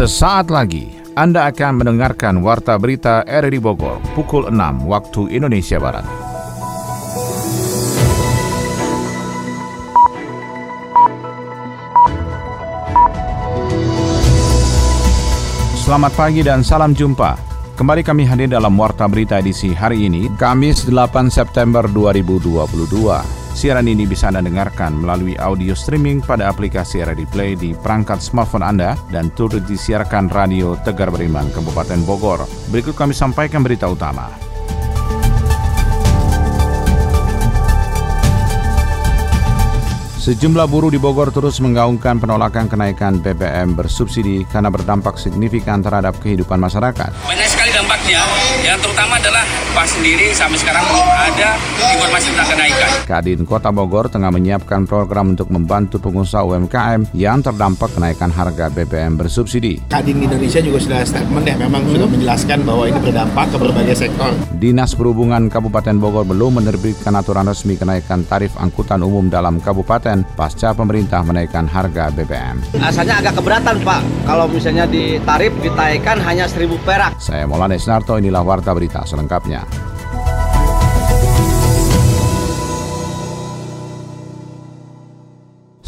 Sesaat lagi Anda akan mendengarkan Warta Berita RRI Bogor pukul 6 waktu Indonesia Barat. Selamat pagi dan salam jumpa. Kembali kami hadir dalam Warta Berita edisi hari ini, Kamis 8 September 2022. Siaran ini bisa Anda dengarkan melalui audio streaming pada aplikasi Ready Play di perangkat smartphone Anda dan turut disiarkan Radio Tegar Beriman Kabupaten Bogor. Berikut kami sampaikan berita utama. Sejumlah buruh di Bogor terus menggaungkan penolakan kenaikan BBM bersubsidi karena berdampak signifikan terhadap kehidupan masyarakat. Banyak sekali dampaknya, yang terutama adalah pas sendiri sampai sekarang belum ada informasi tentang kenaikan. Kadin Kota Bogor tengah menyiapkan program untuk membantu pengusaha UMKM yang terdampak kenaikan harga BBM bersubsidi. Kadin Indonesia juga sudah statement ya, memang sudah menjelaskan bahwa ini berdampak ke berbagai sektor. Dinas Perhubungan Kabupaten Bogor belum menerbitkan aturan resmi kenaikan tarif angkutan umum dalam kabupaten pasca pemerintah menaikkan harga BBM. Asalnya agak keberatan Pak, kalau misalnya di tarif ditaikkan hanya 1000 perak. Saya Maulana Isnarto, inilah Warta Berita selengkapnya.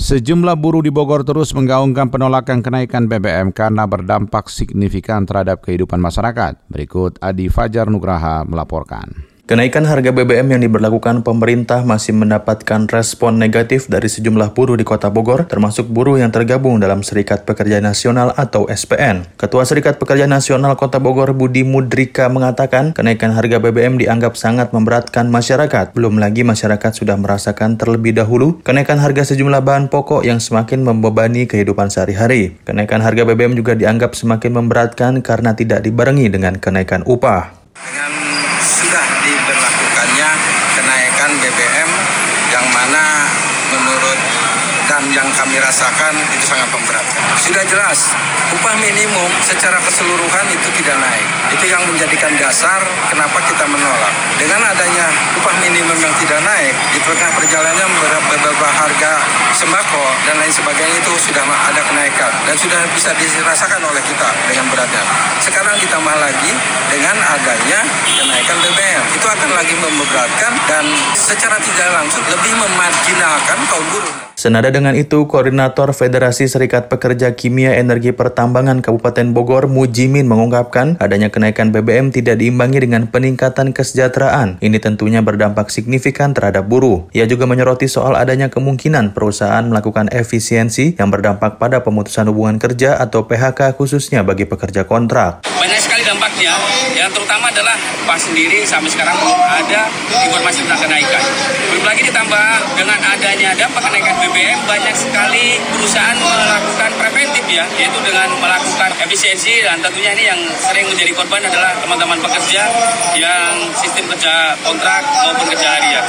Sejumlah buruh di Bogor terus menggaungkan penolakan kenaikan BBM karena berdampak signifikan terhadap kehidupan masyarakat. Berikut Adi Fajar Nugraha melaporkan. Kenaikan harga BBM yang diberlakukan pemerintah masih mendapatkan respon negatif dari sejumlah buruh di Kota Bogor, termasuk buruh yang tergabung dalam Serikat Pekerja Nasional atau SPN. Ketua Serikat Pekerja Nasional Kota Bogor Budi Mudrika mengatakan kenaikan harga BBM dianggap sangat memberatkan masyarakat. Belum lagi masyarakat sudah merasakan terlebih dahulu kenaikan harga sejumlah bahan pokok yang semakin membebani kehidupan sehari-hari. Kenaikan harga BBM juga dianggap semakin memberatkan karena tidak dibarengi dengan kenaikan upah. Dengan sudah diberlakukannya kenaikan BBM yang mana menurut dan yang kami rasakan itu sangat memberatkan. Sudah jelas, upah minimum secara keseluruhan itu tidak naik. Itu yang menjadikan dasar kenapa kita menolak. Dengan adanya upah minimum yang tidak naik, di tengah perjalanan beberapa harga sembako dan lain sebagainya itu sudah ada kenaikan dan sudah bisa dirasakan oleh kita dengan beratnya. Sekarang ditambah lagi dengan adanya kenaikan BBM. Itu akan lagi memberatkan dan secara tidak langsung lebih memarginalkan kaum buruh. Senada dengan itu, Koordinator Federasi Serikat Pekerja Kimia Energi Pertambangan Kabupaten Bogor, Mujimin mengungkapkan adanya kenaikan BBM tidak diimbangi dengan peningkatan kesejahteraan. Ini tentunya berdampak signifikan terhadap buruh. Ia juga menyoroti soal adanya kemungkinan perusahaan melakukan efisiensi yang berdampak pada pemutusan hubungan kerja atau PHK khususnya bagi pekerja kontrak. Banyak sekali dampaknya, yang terutama adalah pas sendiri sampai sekarang belum ada informasi tentang kenaikan. Belum lagi ditambah dengan adanya dampak kenaikan BBM, banyak sekali perusahaan melakukan preventif ya, yaitu dengan melakukan efisiensi dan tentunya ini yang sering menjadi korban adalah teman-teman pekerja yang sistem kerja kontrak maupun kerja harian.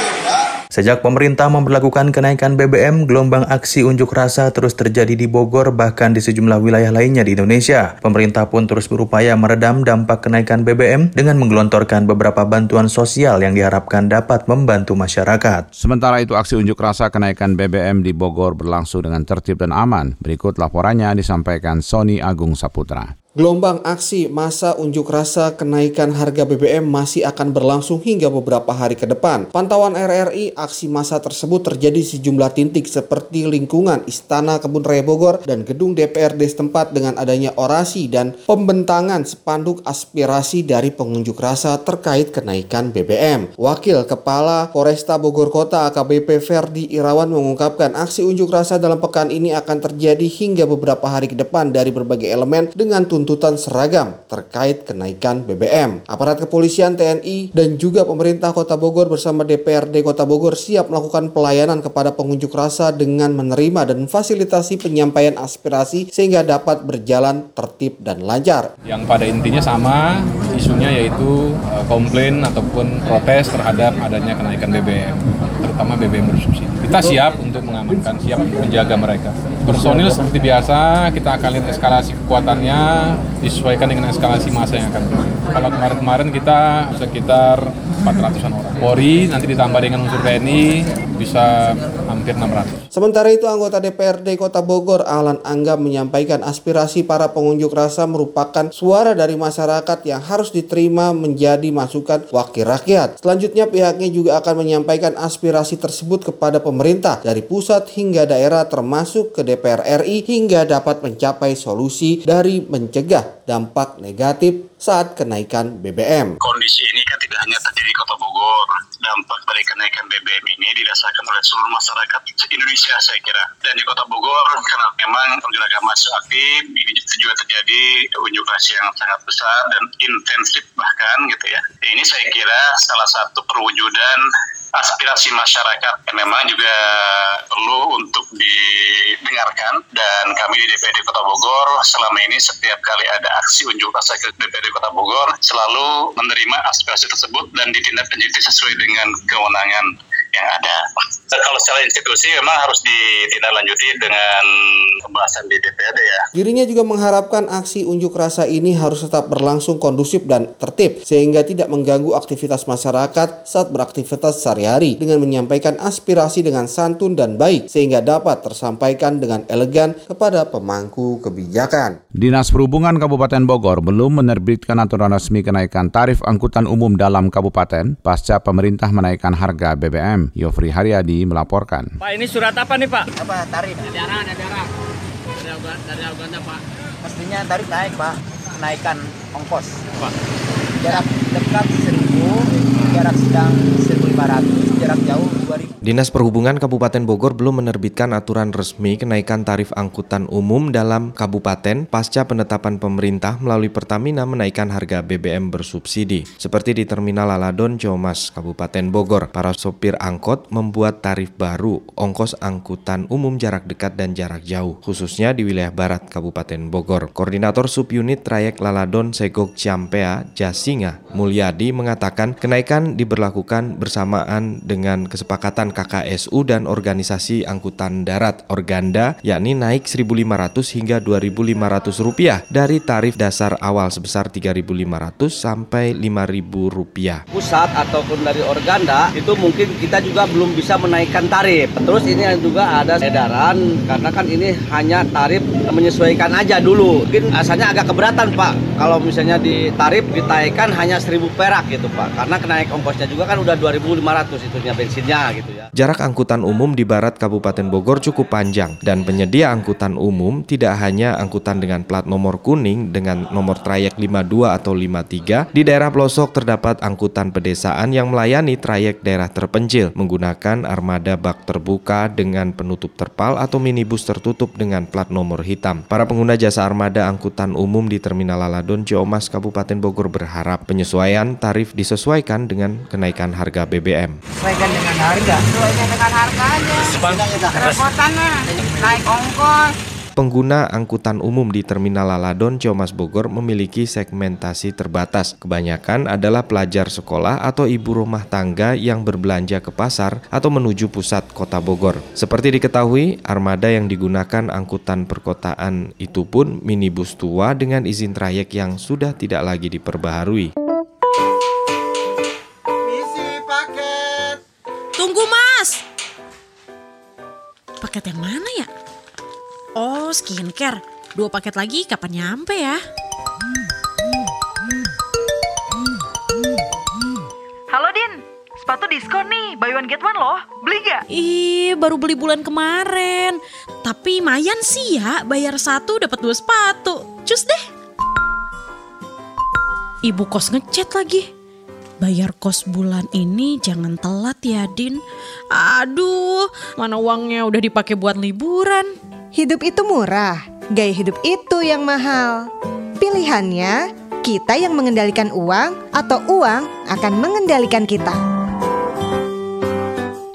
Sejak pemerintah memperlakukan kenaikan BBM, gelombang aksi unjuk rasa terus terjadi di Bogor bahkan di sejumlah wilayah lainnya di Indonesia. Pemerintah pun terus berupaya meredam dampak kenaikan BBM dengan menggelontorkan beberapa bantuan sosial yang diharapkan dapat membantu masyarakat. Sementara itu aksi unjuk rasa kenaikan BBM di Bogor berlangsung dengan tertib dan aman. Berikut laporannya disampaikan Sony Agung Saputra. Gelombang aksi masa unjuk rasa kenaikan harga BBM masih akan berlangsung hingga beberapa hari ke depan. Pantauan RRI, aksi masa tersebut terjadi sejumlah titik seperti lingkungan Istana Kebun Raya Bogor dan gedung DPRD setempat dengan adanya orasi dan pembentangan spanduk aspirasi dari pengunjuk rasa terkait kenaikan BBM. Wakil Kepala Polresta Bogor Kota AKBP Ferdi Irawan mengungkapkan aksi unjuk rasa dalam pekan ini akan terjadi hingga beberapa hari ke depan dari berbagai elemen dengan tuntutan tuntutan seragam terkait kenaikan BBM. Aparat kepolisian TNI dan juga pemerintah Kota Bogor bersama DPRD Kota Bogor siap melakukan pelayanan kepada pengunjuk rasa dengan menerima dan fasilitasi penyampaian aspirasi sehingga dapat berjalan tertib dan lancar. Yang pada intinya sama, isunya yaitu eh, komplain ataupun protes terhadap adanya kenaikan BBM, terutama BBM bersubsidi. Kita siap untuk mengamankan, siap menjaga mereka. Personil seperti biasa, kita akan lihat eskalasi kekuatannya, disesuaikan dengan eskalasi masa yang akan terjadi. Kalau kemarin-kemarin kita sekitar 400-an orang. Polri nanti ditambah dengan unsur TNI bisa hampir 600. Sementara itu anggota DPRD Kota Bogor Ahlan Angga menyampaikan aspirasi para pengunjuk rasa merupakan suara dari masyarakat yang harus diterima menjadi masukan wakil rakyat. Selanjutnya pihaknya juga akan menyampaikan aspirasi tersebut kepada pemerintah dari pusat hingga daerah termasuk ke DPR RI hingga dapat mencapai solusi dari mencegah dampak negatif saat kenaikan BBM. Kondisi ini kan tidak hanya terjadi di Kota Bogor. Dampak dari kenaikan BBM ini dirasakan oleh seluruh masyarakat Indonesia saya kira. Dan di Kota Bogor karena memang pengguna agama aktif, ini juga terjadi unjuk rasa yang sangat besar dan intensif bahkan gitu ya. Ini saya kira salah satu perwujudan aspirasi masyarakat. Yang memang juga perlu untuk didengarkan. Dan kami di DPD Kota Bogor selama ini setiap kali ada aksi unjuk rasa ke DPD Kota Bogor selalu menerima aspirasi tersebut dan ditindaklanjuti sesuai dengan kewenangan yang ada. Kalau secara institusi memang harus ditindaklanjuti dengan pembahasan di DPRD ya. Dirinya juga mengharapkan aksi unjuk rasa ini harus tetap berlangsung kondusif dan tertib sehingga tidak mengganggu aktivitas masyarakat saat beraktivitas sehari-hari dengan menyampaikan aspirasi dengan santun dan baik sehingga dapat tersampaikan dengan elegan kepada pemangku kebijakan. Dinas Perhubungan Kabupaten Bogor belum menerbitkan aturan resmi kenaikan tarif angkutan umum dalam kabupaten pasca pemerintah menaikkan harga BBM. Yofri Haryadi melaporkan. Pak, ini surat apa nih Pak? Apa tarif? Daerah, daerah. Dari Uganda Pak. Mestinya tarif naik Pak, kenaikan ongkos. Pak. Jarak dekat 1000, jarak sedang 1500, jarak jauh 2000. Dinas Perhubungan Kabupaten Bogor belum menerbitkan aturan resmi kenaikan tarif angkutan umum dalam kabupaten pasca penetapan pemerintah melalui Pertamina menaikkan harga BBM bersubsidi. Seperti di Terminal Aladon, Ciamas, Kabupaten Bogor, para sopir angkot membuat tarif baru ongkos angkutan umum jarak dekat dan jarak jauh, khususnya di wilayah barat Kabupaten Bogor. Koordinator Subunit Trayek Laladon Segok Ciampea, Jasinga, Mulyadi mengatakan kenaikan diberlakukan bersamaan dengan kesepakatan KKSU dan organisasi angkutan darat Organda yakni naik 1.500 hingga 2.500 rupiah dari tarif dasar awal sebesar 3.500 sampai 5.000 rupiah. Pusat ataupun dari Organda itu mungkin kita juga belum bisa menaikkan tarif. Terus ini juga ada edaran karena kan ini hanya tarif menyesuaikan aja dulu. Mungkin asalnya agak keberatan Pak kalau misalnya di tarif ditaikkan hanya 1.000 perak gitu Pak. Karena kenaik ongkosnya juga kan udah 2.500 itunya bensinnya gitu ya. Jarak angkutan umum di barat Kabupaten Bogor cukup panjang dan penyedia angkutan umum tidak hanya angkutan dengan plat nomor kuning dengan nomor trayek 52 atau 53, di daerah pelosok terdapat angkutan pedesaan yang melayani trayek daerah terpencil menggunakan armada bak terbuka dengan penutup terpal atau minibus tertutup dengan plat nomor hitam. Para pengguna jasa armada angkutan umum di Terminal Aladon Ciomas Kabupaten Bogor berharap penyesuaian tarif disesuaikan dengan kenaikan harga BBM. Sesuaikan dengan harga. Sesuaikan dengan harganya. Repotannya naik ongkos. Pengguna angkutan umum di Terminal Aladon Ciomas Bogor memiliki segmentasi terbatas. Kebanyakan adalah pelajar sekolah atau ibu rumah tangga yang berbelanja ke pasar atau menuju pusat kota Bogor. Seperti diketahui, armada yang digunakan angkutan perkotaan itu pun minibus tua dengan izin trayek yang sudah tidak lagi diperbaharui. Paket yang mana ya? Oh skincare Dua paket lagi kapan nyampe ya? Halo Din, sepatu diskon nih, buy one get one loh. Beli gak? Ih baru beli bulan kemarin Tapi mayan sih ya Bayar satu dapat dua sepatu Cus deh Ibu kos ngechat lagi Bayar kos bulan ini jangan telat ya Din Aduh mana uangnya udah dipakai buat liburan Hidup itu murah, gaya hidup itu yang mahal. Pilihannya, kita yang mengendalikan uang atau uang akan mengendalikan kita.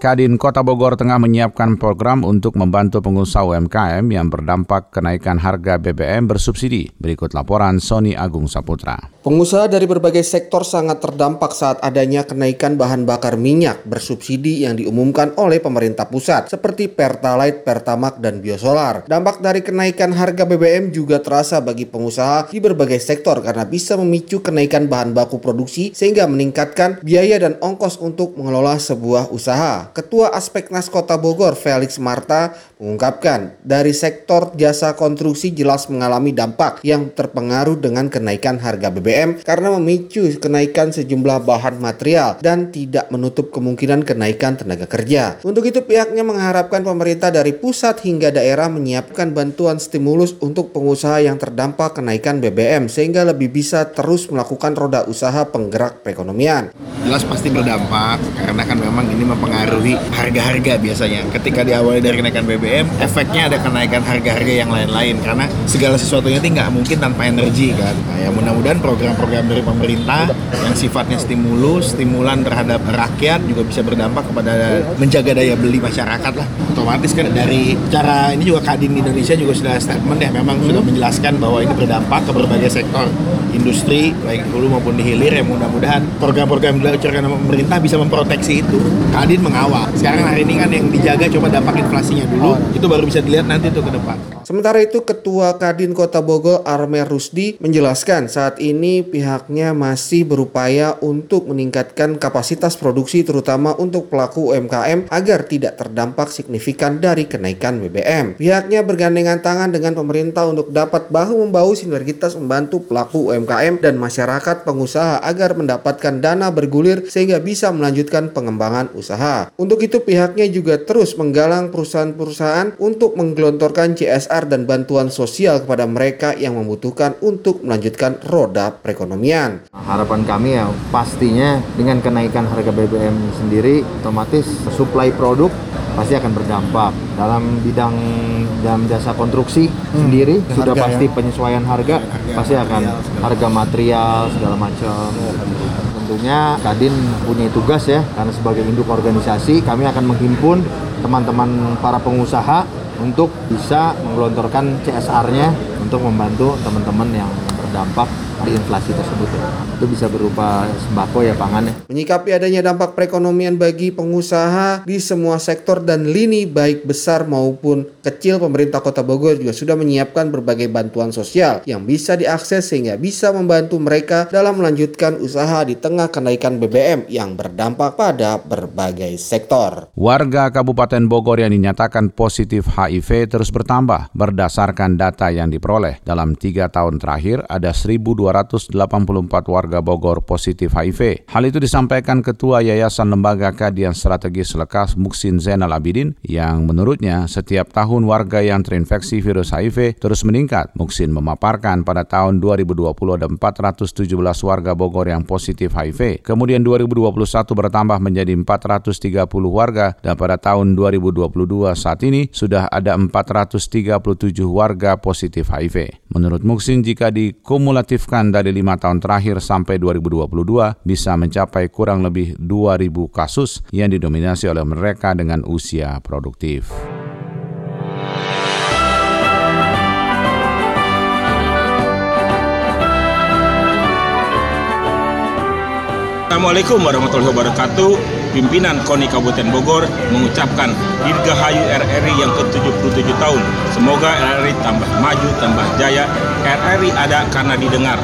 Kadin Kota Bogor tengah menyiapkan program untuk membantu pengusaha UMKM yang berdampak kenaikan harga BBM bersubsidi. Berikut laporan Sony Agung Saputra. Pengusaha dari berbagai sektor sangat terdampak saat adanya kenaikan bahan bakar minyak bersubsidi yang diumumkan oleh pemerintah pusat seperti Pertalite, Pertamax, dan Biosolar. Dampak dari kenaikan harga BBM juga terasa bagi pengusaha di berbagai sektor karena bisa memicu kenaikan bahan baku produksi sehingga meningkatkan biaya dan ongkos untuk mengelola sebuah usaha. Ketua Aspeknas Kota Bogor, Felix Marta, mengungkapkan dari sektor jasa konstruksi jelas mengalami dampak yang terpengaruh dengan kenaikan harga BBM. BBM karena memicu kenaikan sejumlah bahan material dan tidak menutup kemungkinan kenaikan tenaga kerja. Untuk itu pihaknya mengharapkan pemerintah dari pusat hingga daerah menyiapkan bantuan stimulus untuk pengusaha yang terdampak kenaikan BBM sehingga lebih bisa terus melakukan roda usaha penggerak perekonomian. Jelas pasti berdampak karena kan memang ini mempengaruhi harga-harga biasanya. Ketika diawali dari kenaikan BBM, efeknya ada kenaikan harga-harga yang lain-lain karena segala sesuatunya itu nggak mungkin tanpa energi kan. Nah, ya mudah-mudahan program-program dari pemerintah yang sifatnya stimulus, stimulan terhadap rakyat juga bisa berdampak kepada menjaga daya beli masyarakat lah. Otomatis kan dari cara ini juga Kadin Indonesia juga sudah statement ya memang sudah menjelaskan bahwa ini berdampak ke berbagai sektor industri baik hulu maupun di hilir ya mudah-mudahan program-program yang diluncurkan oleh pemerintah bisa memproteksi itu. Kadin mengawal. Sekarang hari ini kan yang dijaga coba dampak inflasinya dulu, itu baru bisa dilihat nanti tuh ke depan. Sementara itu Ketua Kadin Kota Bogor Armer Rusdi menjelaskan saat ini ini pihaknya masih berupaya untuk meningkatkan kapasitas produksi terutama untuk pelaku UMKM agar tidak terdampak signifikan dari kenaikan BBM. Pihaknya bergandengan tangan dengan pemerintah untuk dapat bahu-membahu sinergitas membantu pelaku UMKM dan masyarakat pengusaha agar mendapatkan dana bergulir sehingga bisa melanjutkan pengembangan usaha. Untuk itu pihaknya juga terus menggalang perusahaan-perusahaan untuk menggelontorkan CSR dan bantuan sosial kepada mereka yang membutuhkan untuk melanjutkan roda perekonomian. Harapan kami ya pastinya dengan kenaikan harga BBM sendiri otomatis suplai produk pasti akan berdampak dalam bidang dalam jasa konstruksi hmm, sendiri sudah pasti ya. penyesuaian harga, harga pasti akan ya, harga material segala macam tentunya Kadin punya tugas ya karena sebagai induk organisasi kami akan menghimpun teman-teman para pengusaha untuk bisa menggelontorkan CSR-nya untuk membantu teman-teman yang terdampak di inflasi tersebut itu bisa berupa sembako ya pangan ya. Menyikapi adanya dampak perekonomian bagi pengusaha di semua sektor dan lini baik besar maupun kecil pemerintah Kota Bogor juga sudah menyiapkan berbagai bantuan sosial yang bisa diakses sehingga bisa membantu mereka dalam melanjutkan usaha di tengah kenaikan BBM yang berdampak pada berbagai sektor. Warga Kabupaten Bogor yang dinyatakan positif HIV terus bertambah berdasarkan data yang diperoleh. Dalam tiga tahun terakhir ada 1.200 284 warga Bogor positif HIV. Hal itu disampaikan Ketua Yayasan Lembaga Kajian Strategis Lekas Muksin Zainal Abidin yang menurutnya setiap tahun warga yang terinfeksi virus HIV terus meningkat. Muksin memaparkan pada tahun 2020 ada 417 warga Bogor yang positif HIV. Kemudian 2021 bertambah menjadi 430 warga dan pada tahun 2022 saat ini sudah ada 437 warga positif HIV. Menurut Muksin jika dikumulatifkan dilakukan dari lima tahun terakhir sampai 2022 bisa mencapai kurang lebih 2.000 kasus yang didominasi oleh mereka dengan usia produktif. Assalamualaikum warahmatullahi wabarakatuh. Pimpinan KONI Kabupaten Bogor mengucapkan Dirgahayu RRI yang ke-77 tahun. Semoga RRI tambah maju, tambah jaya. RRI ada karena didengar.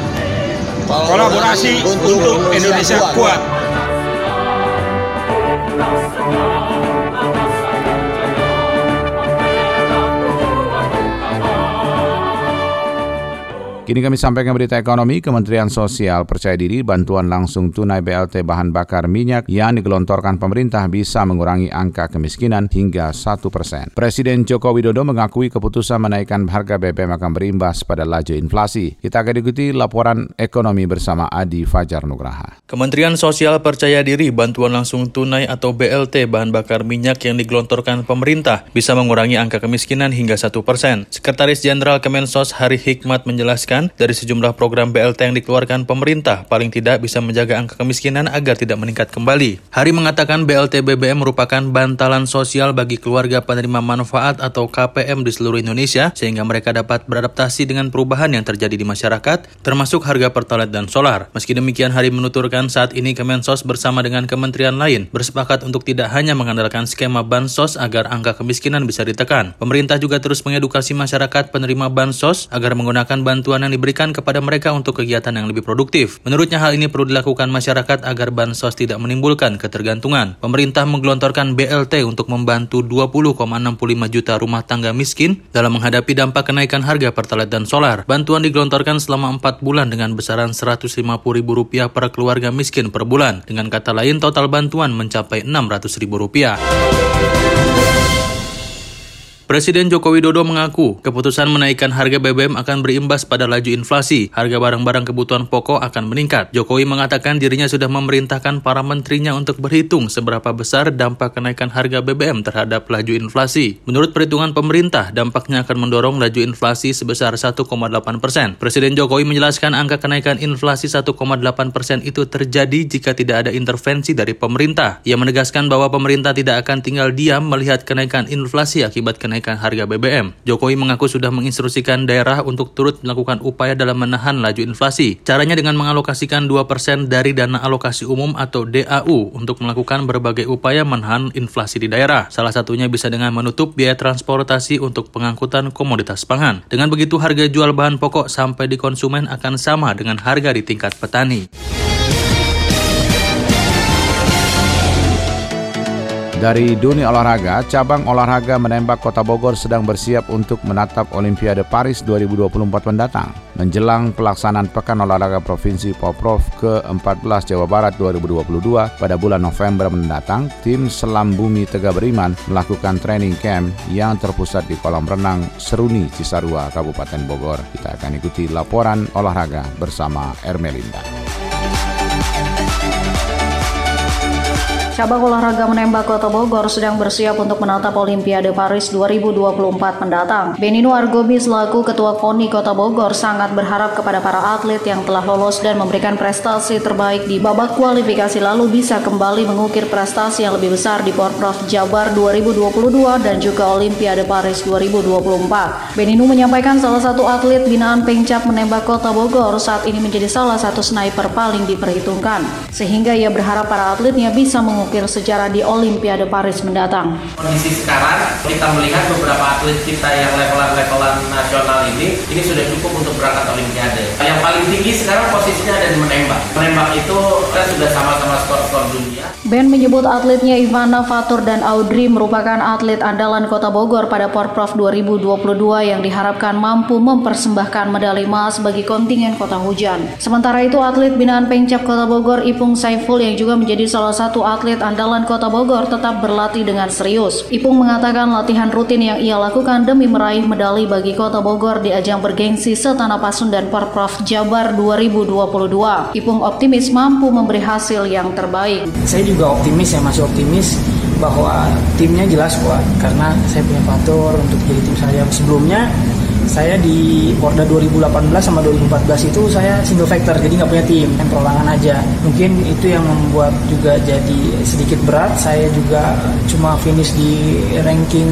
Kolaborasi untuk Indonesia kuat. Kini kami sampaikan berita ekonomi, Kementerian Sosial percaya diri bantuan langsung tunai BLT bahan bakar minyak yang digelontorkan pemerintah bisa mengurangi angka kemiskinan hingga 1 persen. Presiden Joko Widodo mengakui keputusan menaikkan harga BBM akan berimbas pada laju inflasi. Kita akan ikuti laporan ekonomi bersama Adi Fajar Nugraha. Kementerian Sosial percaya diri bantuan langsung tunai atau BLT bahan bakar minyak yang digelontorkan pemerintah bisa mengurangi angka kemiskinan hingga 1 persen. Sekretaris Jenderal Kemensos Hari Hikmat menjelaskan dari sejumlah program BLT yang dikeluarkan pemerintah paling tidak bisa menjaga angka kemiskinan agar tidak meningkat kembali. Hari mengatakan BLT BBM merupakan bantalan sosial bagi keluarga penerima manfaat atau KPM di seluruh Indonesia sehingga mereka dapat beradaptasi dengan perubahan yang terjadi di masyarakat termasuk harga pertalite dan solar. Meski demikian Hari menuturkan saat ini Kemensos bersama dengan kementerian lain bersepakat untuk tidak hanya mengandalkan skema bansos agar angka kemiskinan bisa ditekan. Pemerintah juga terus mengedukasi masyarakat penerima bansos agar menggunakan bantuan yang diberikan kepada mereka untuk kegiatan yang lebih produktif. Menurutnya hal ini perlu dilakukan masyarakat agar bansos tidak menimbulkan ketergantungan. Pemerintah menggelontorkan BLT untuk membantu 20,65 juta rumah tangga miskin dalam menghadapi dampak kenaikan harga pertalite dan solar. Bantuan digelontorkan selama 4 bulan dengan besaran Rp150.000 per keluarga miskin per bulan. Dengan kata lain, total bantuan mencapai Rp600.000. Presiden Joko Widodo mengaku keputusan menaikkan harga BBM akan berimbas pada laju inflasi. Harga barang-barang kebutuhan pokok akan meningkat. Jokowi mengatakan dirinya sudah memerintahkan para menterinya untuk berhitung seberapa besar dampak kenaikan harga BBM terhadap laju inflasi. Menurut perhitungan pemerintah, dampaknya akan mendorong laju inflasi sebesar 1,8 persen. Presiden Jokowi menjelaskan angka kenaikan inflasi 1,8 persen itu terjadi jika tidak ada intervensi dari pemerintah. Ia menegaskan bahwa pemerintah tidak akan tinggal diam melihat kenaikan inflasi akibat kenaikan kenaikan harga BBM. Jokowi mengaku sudah menginstruksikan daerah untuk turut melakukan upaya dalam menahan laju inflasi. Caranya dengan mengalokasikan 2% dari dana alokasi umum atau DAU untuk melakukan berbagai upaya menahan inflasi di daerah. Salah satunya bisa dengan menutup biaya transportasi untuk pengangkutan komoditas pangan. Dengan begitu harga jual bahan pokok sampai di konsumen akan sama dengan harga di tingkat petani. Dari dunia olahraga, cabang olahraga menembak Kota Bogor sedang bersiap untuk menatap Olimpiade Paris 2024 mendatang. Menjelang pelaksanaan Pekan Olahraga Provinsi Poprov ke-14 Jawa Barat 2022 pada bulan November mendatang, tim Selam Bumi Tegak Beriman melakukan training camp yang terpusat di kolam renang Seruni Cisarua, Kabupaten Bogor. Kita akan ikuti laporan olahraga bersama Ermelinda. Cabang olahraga menembak Kota Bogor sedang bersiap untuk menatap Olimpiade Paris 2024 mendatang. Benino Argobi selaku Ketua KONI Kota Bogor sangat berharap kepada para atlet yang telah lolos dan memberikan prestasi terbaik di babak kualifikasi lalu bisa kembali mengukir prestasi yang lebih besar di Porprov Jabar 2022 dan juga Olimpiade Paris 2024. Benino menyampaikan salah satu atlet binaan Pengcap menembak Kota Bogor saat ini menjadi salah satu sniper paling diperhitungkan. Sehingga ia berharap para atletnya bisa mengukir mengukir sejarah di Olimpiade Paris mendatang. Kondisi sekarang kita melihat beberapa atlet kita yang levelan-levelan nasional ini ini sudah cukup untuk berangkat Olimpiade. Yang paling tinggi sekarang posisinya ada di menembak. Menembak itu kita sudah sama-sama skor-skor dunia. Ben menyebut atletnya Ivana Fatur dan Audrey merupakan atlet andalan Kota Bogor pada Porprov 2022 yang diharapkan mampu mempersembahkan medali emas bagi kontingen Kota Hujan. Sementara itu atlet binaan Pengcap Kota Bogor Ipung Saiful yang juga menjadi salah satu atlet atlet andalan Kota Bogor tetap berlatih dengan serius. Ipung mengatakan latihan rutin yang ia lakukan demi meraih medali bagi Kota Bogor di ajang bergengsi Setanah Pasundan Porprov Jabar 2022. Ipung optimis mampu memberi hasil yang terbaik. Saya juga optimis ya, masih optimis bahwa timnya jelas kuat karena saya punya faktor untuk jadi tim saya sebelumnya saya di Porda 2018 sama 2014 itu saya single factor jadi nggak punya tim. Yang perorangan aja. Mungkin itu yang membuat juga jadi sedikit berat. Saya juga cuma finish di ranking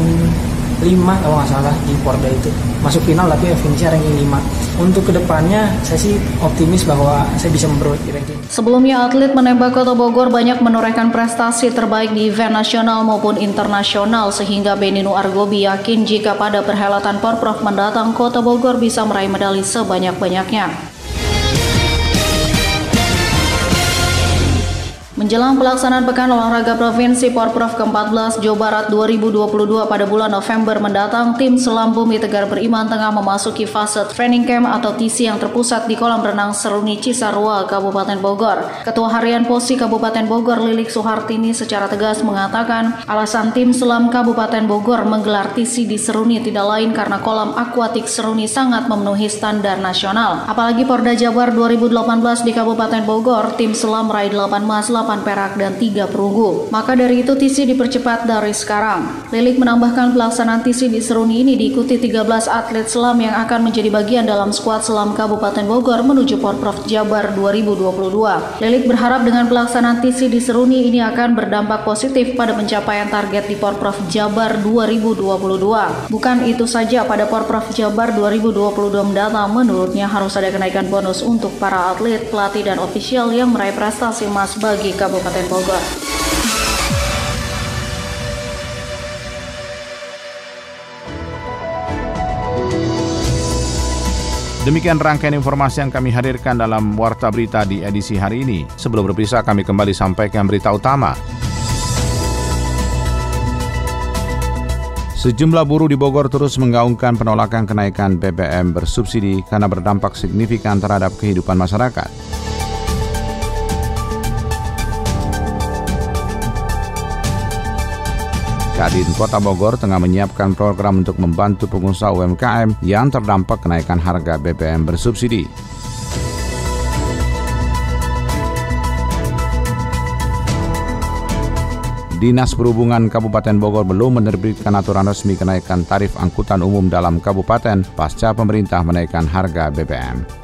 5 kalau nggak salah di Porda itu. Masuk final tapi ya finishnya ranking 5 untuk ke depannya saya sih optimis bahwa saya bisa memperbaiki ranking. Sebelumnya atlet menembak Kota Bogor banyak menorehkan prestasi terbaik di event nasional maupun internasional sehingga Beninu Argobi yakin jika pada perhelatan Porprov mendatang Kota Bogor bisa meraih medali sebanyak-banyaknya. Menjelang pelaksanaan Pekan Olahraga Provinsi Porprov ke-14 Jawa Barat 2022 pada bulan November mendatang, tim Selam Bumi Tegar Beriman tengah memasuki fase training camp atau TC yang terpusat di kolam renang Seruni Cisarua, Kabupaten Bogor. Ketua Harian Posi Kabupaten Bogor Lilik Suhartini secara tegas mengatakan alasan tim Selam Kabupaten Bogor menggelar TC di Seruni tidak lain karena kolam akuatik Seruni sangat memenuhi standar nasional. Apalagi Porda Jabar 2018 di Kabupaten Bogor, tim Selam meraih 8 emas, 8 papan perak dan tiga perunggu. Maka dari itu TISI dipercepat dari sekarang. Lilik menambahkan pelaksanaan TISI di Seruni ini diikuti 13 atlet selam yang akan menjadi bagian dalam skuad selam Kabupaten Bogor menuju Porprov Jabar 2022. Lilik berharap dengan pelaksanaan TISI di Seruni ini akan berdampak positif pada pencapaian target di Porprov Jabar 2022. Bukan itu saja pada Porprov Jabar 2022 mendatang menurutnya harus ada kenaikan bonus untuk para atlet, pelatih, dan ofisial yang meraih prestasi emas bagi Kabupaten Bogor. Demikian rangkaian informasi yang kami hadirkan dalam Warta Berita di edisi hari ini. Sebelum berpisah, kami kembali sampaikan berita utama. Sejumlah buruh di Bogor terus menggaungkan penolakan kenaikan BBM bersubsidi karena berdampak signifikan terhadap kehidupan masyarakat. Kadin Kota Bogor tengah menyiapkan program untuk membantu pengusaha UMKM yang terdampak kenaikan harga BBM bersubsidi. Dinas Perhubungan Kabupaten Bogor belum menerbitkan aturan resmi kenaikan tarif angkutan umum dalam kabupaten pasca pemerintah menaikkan harga BBM.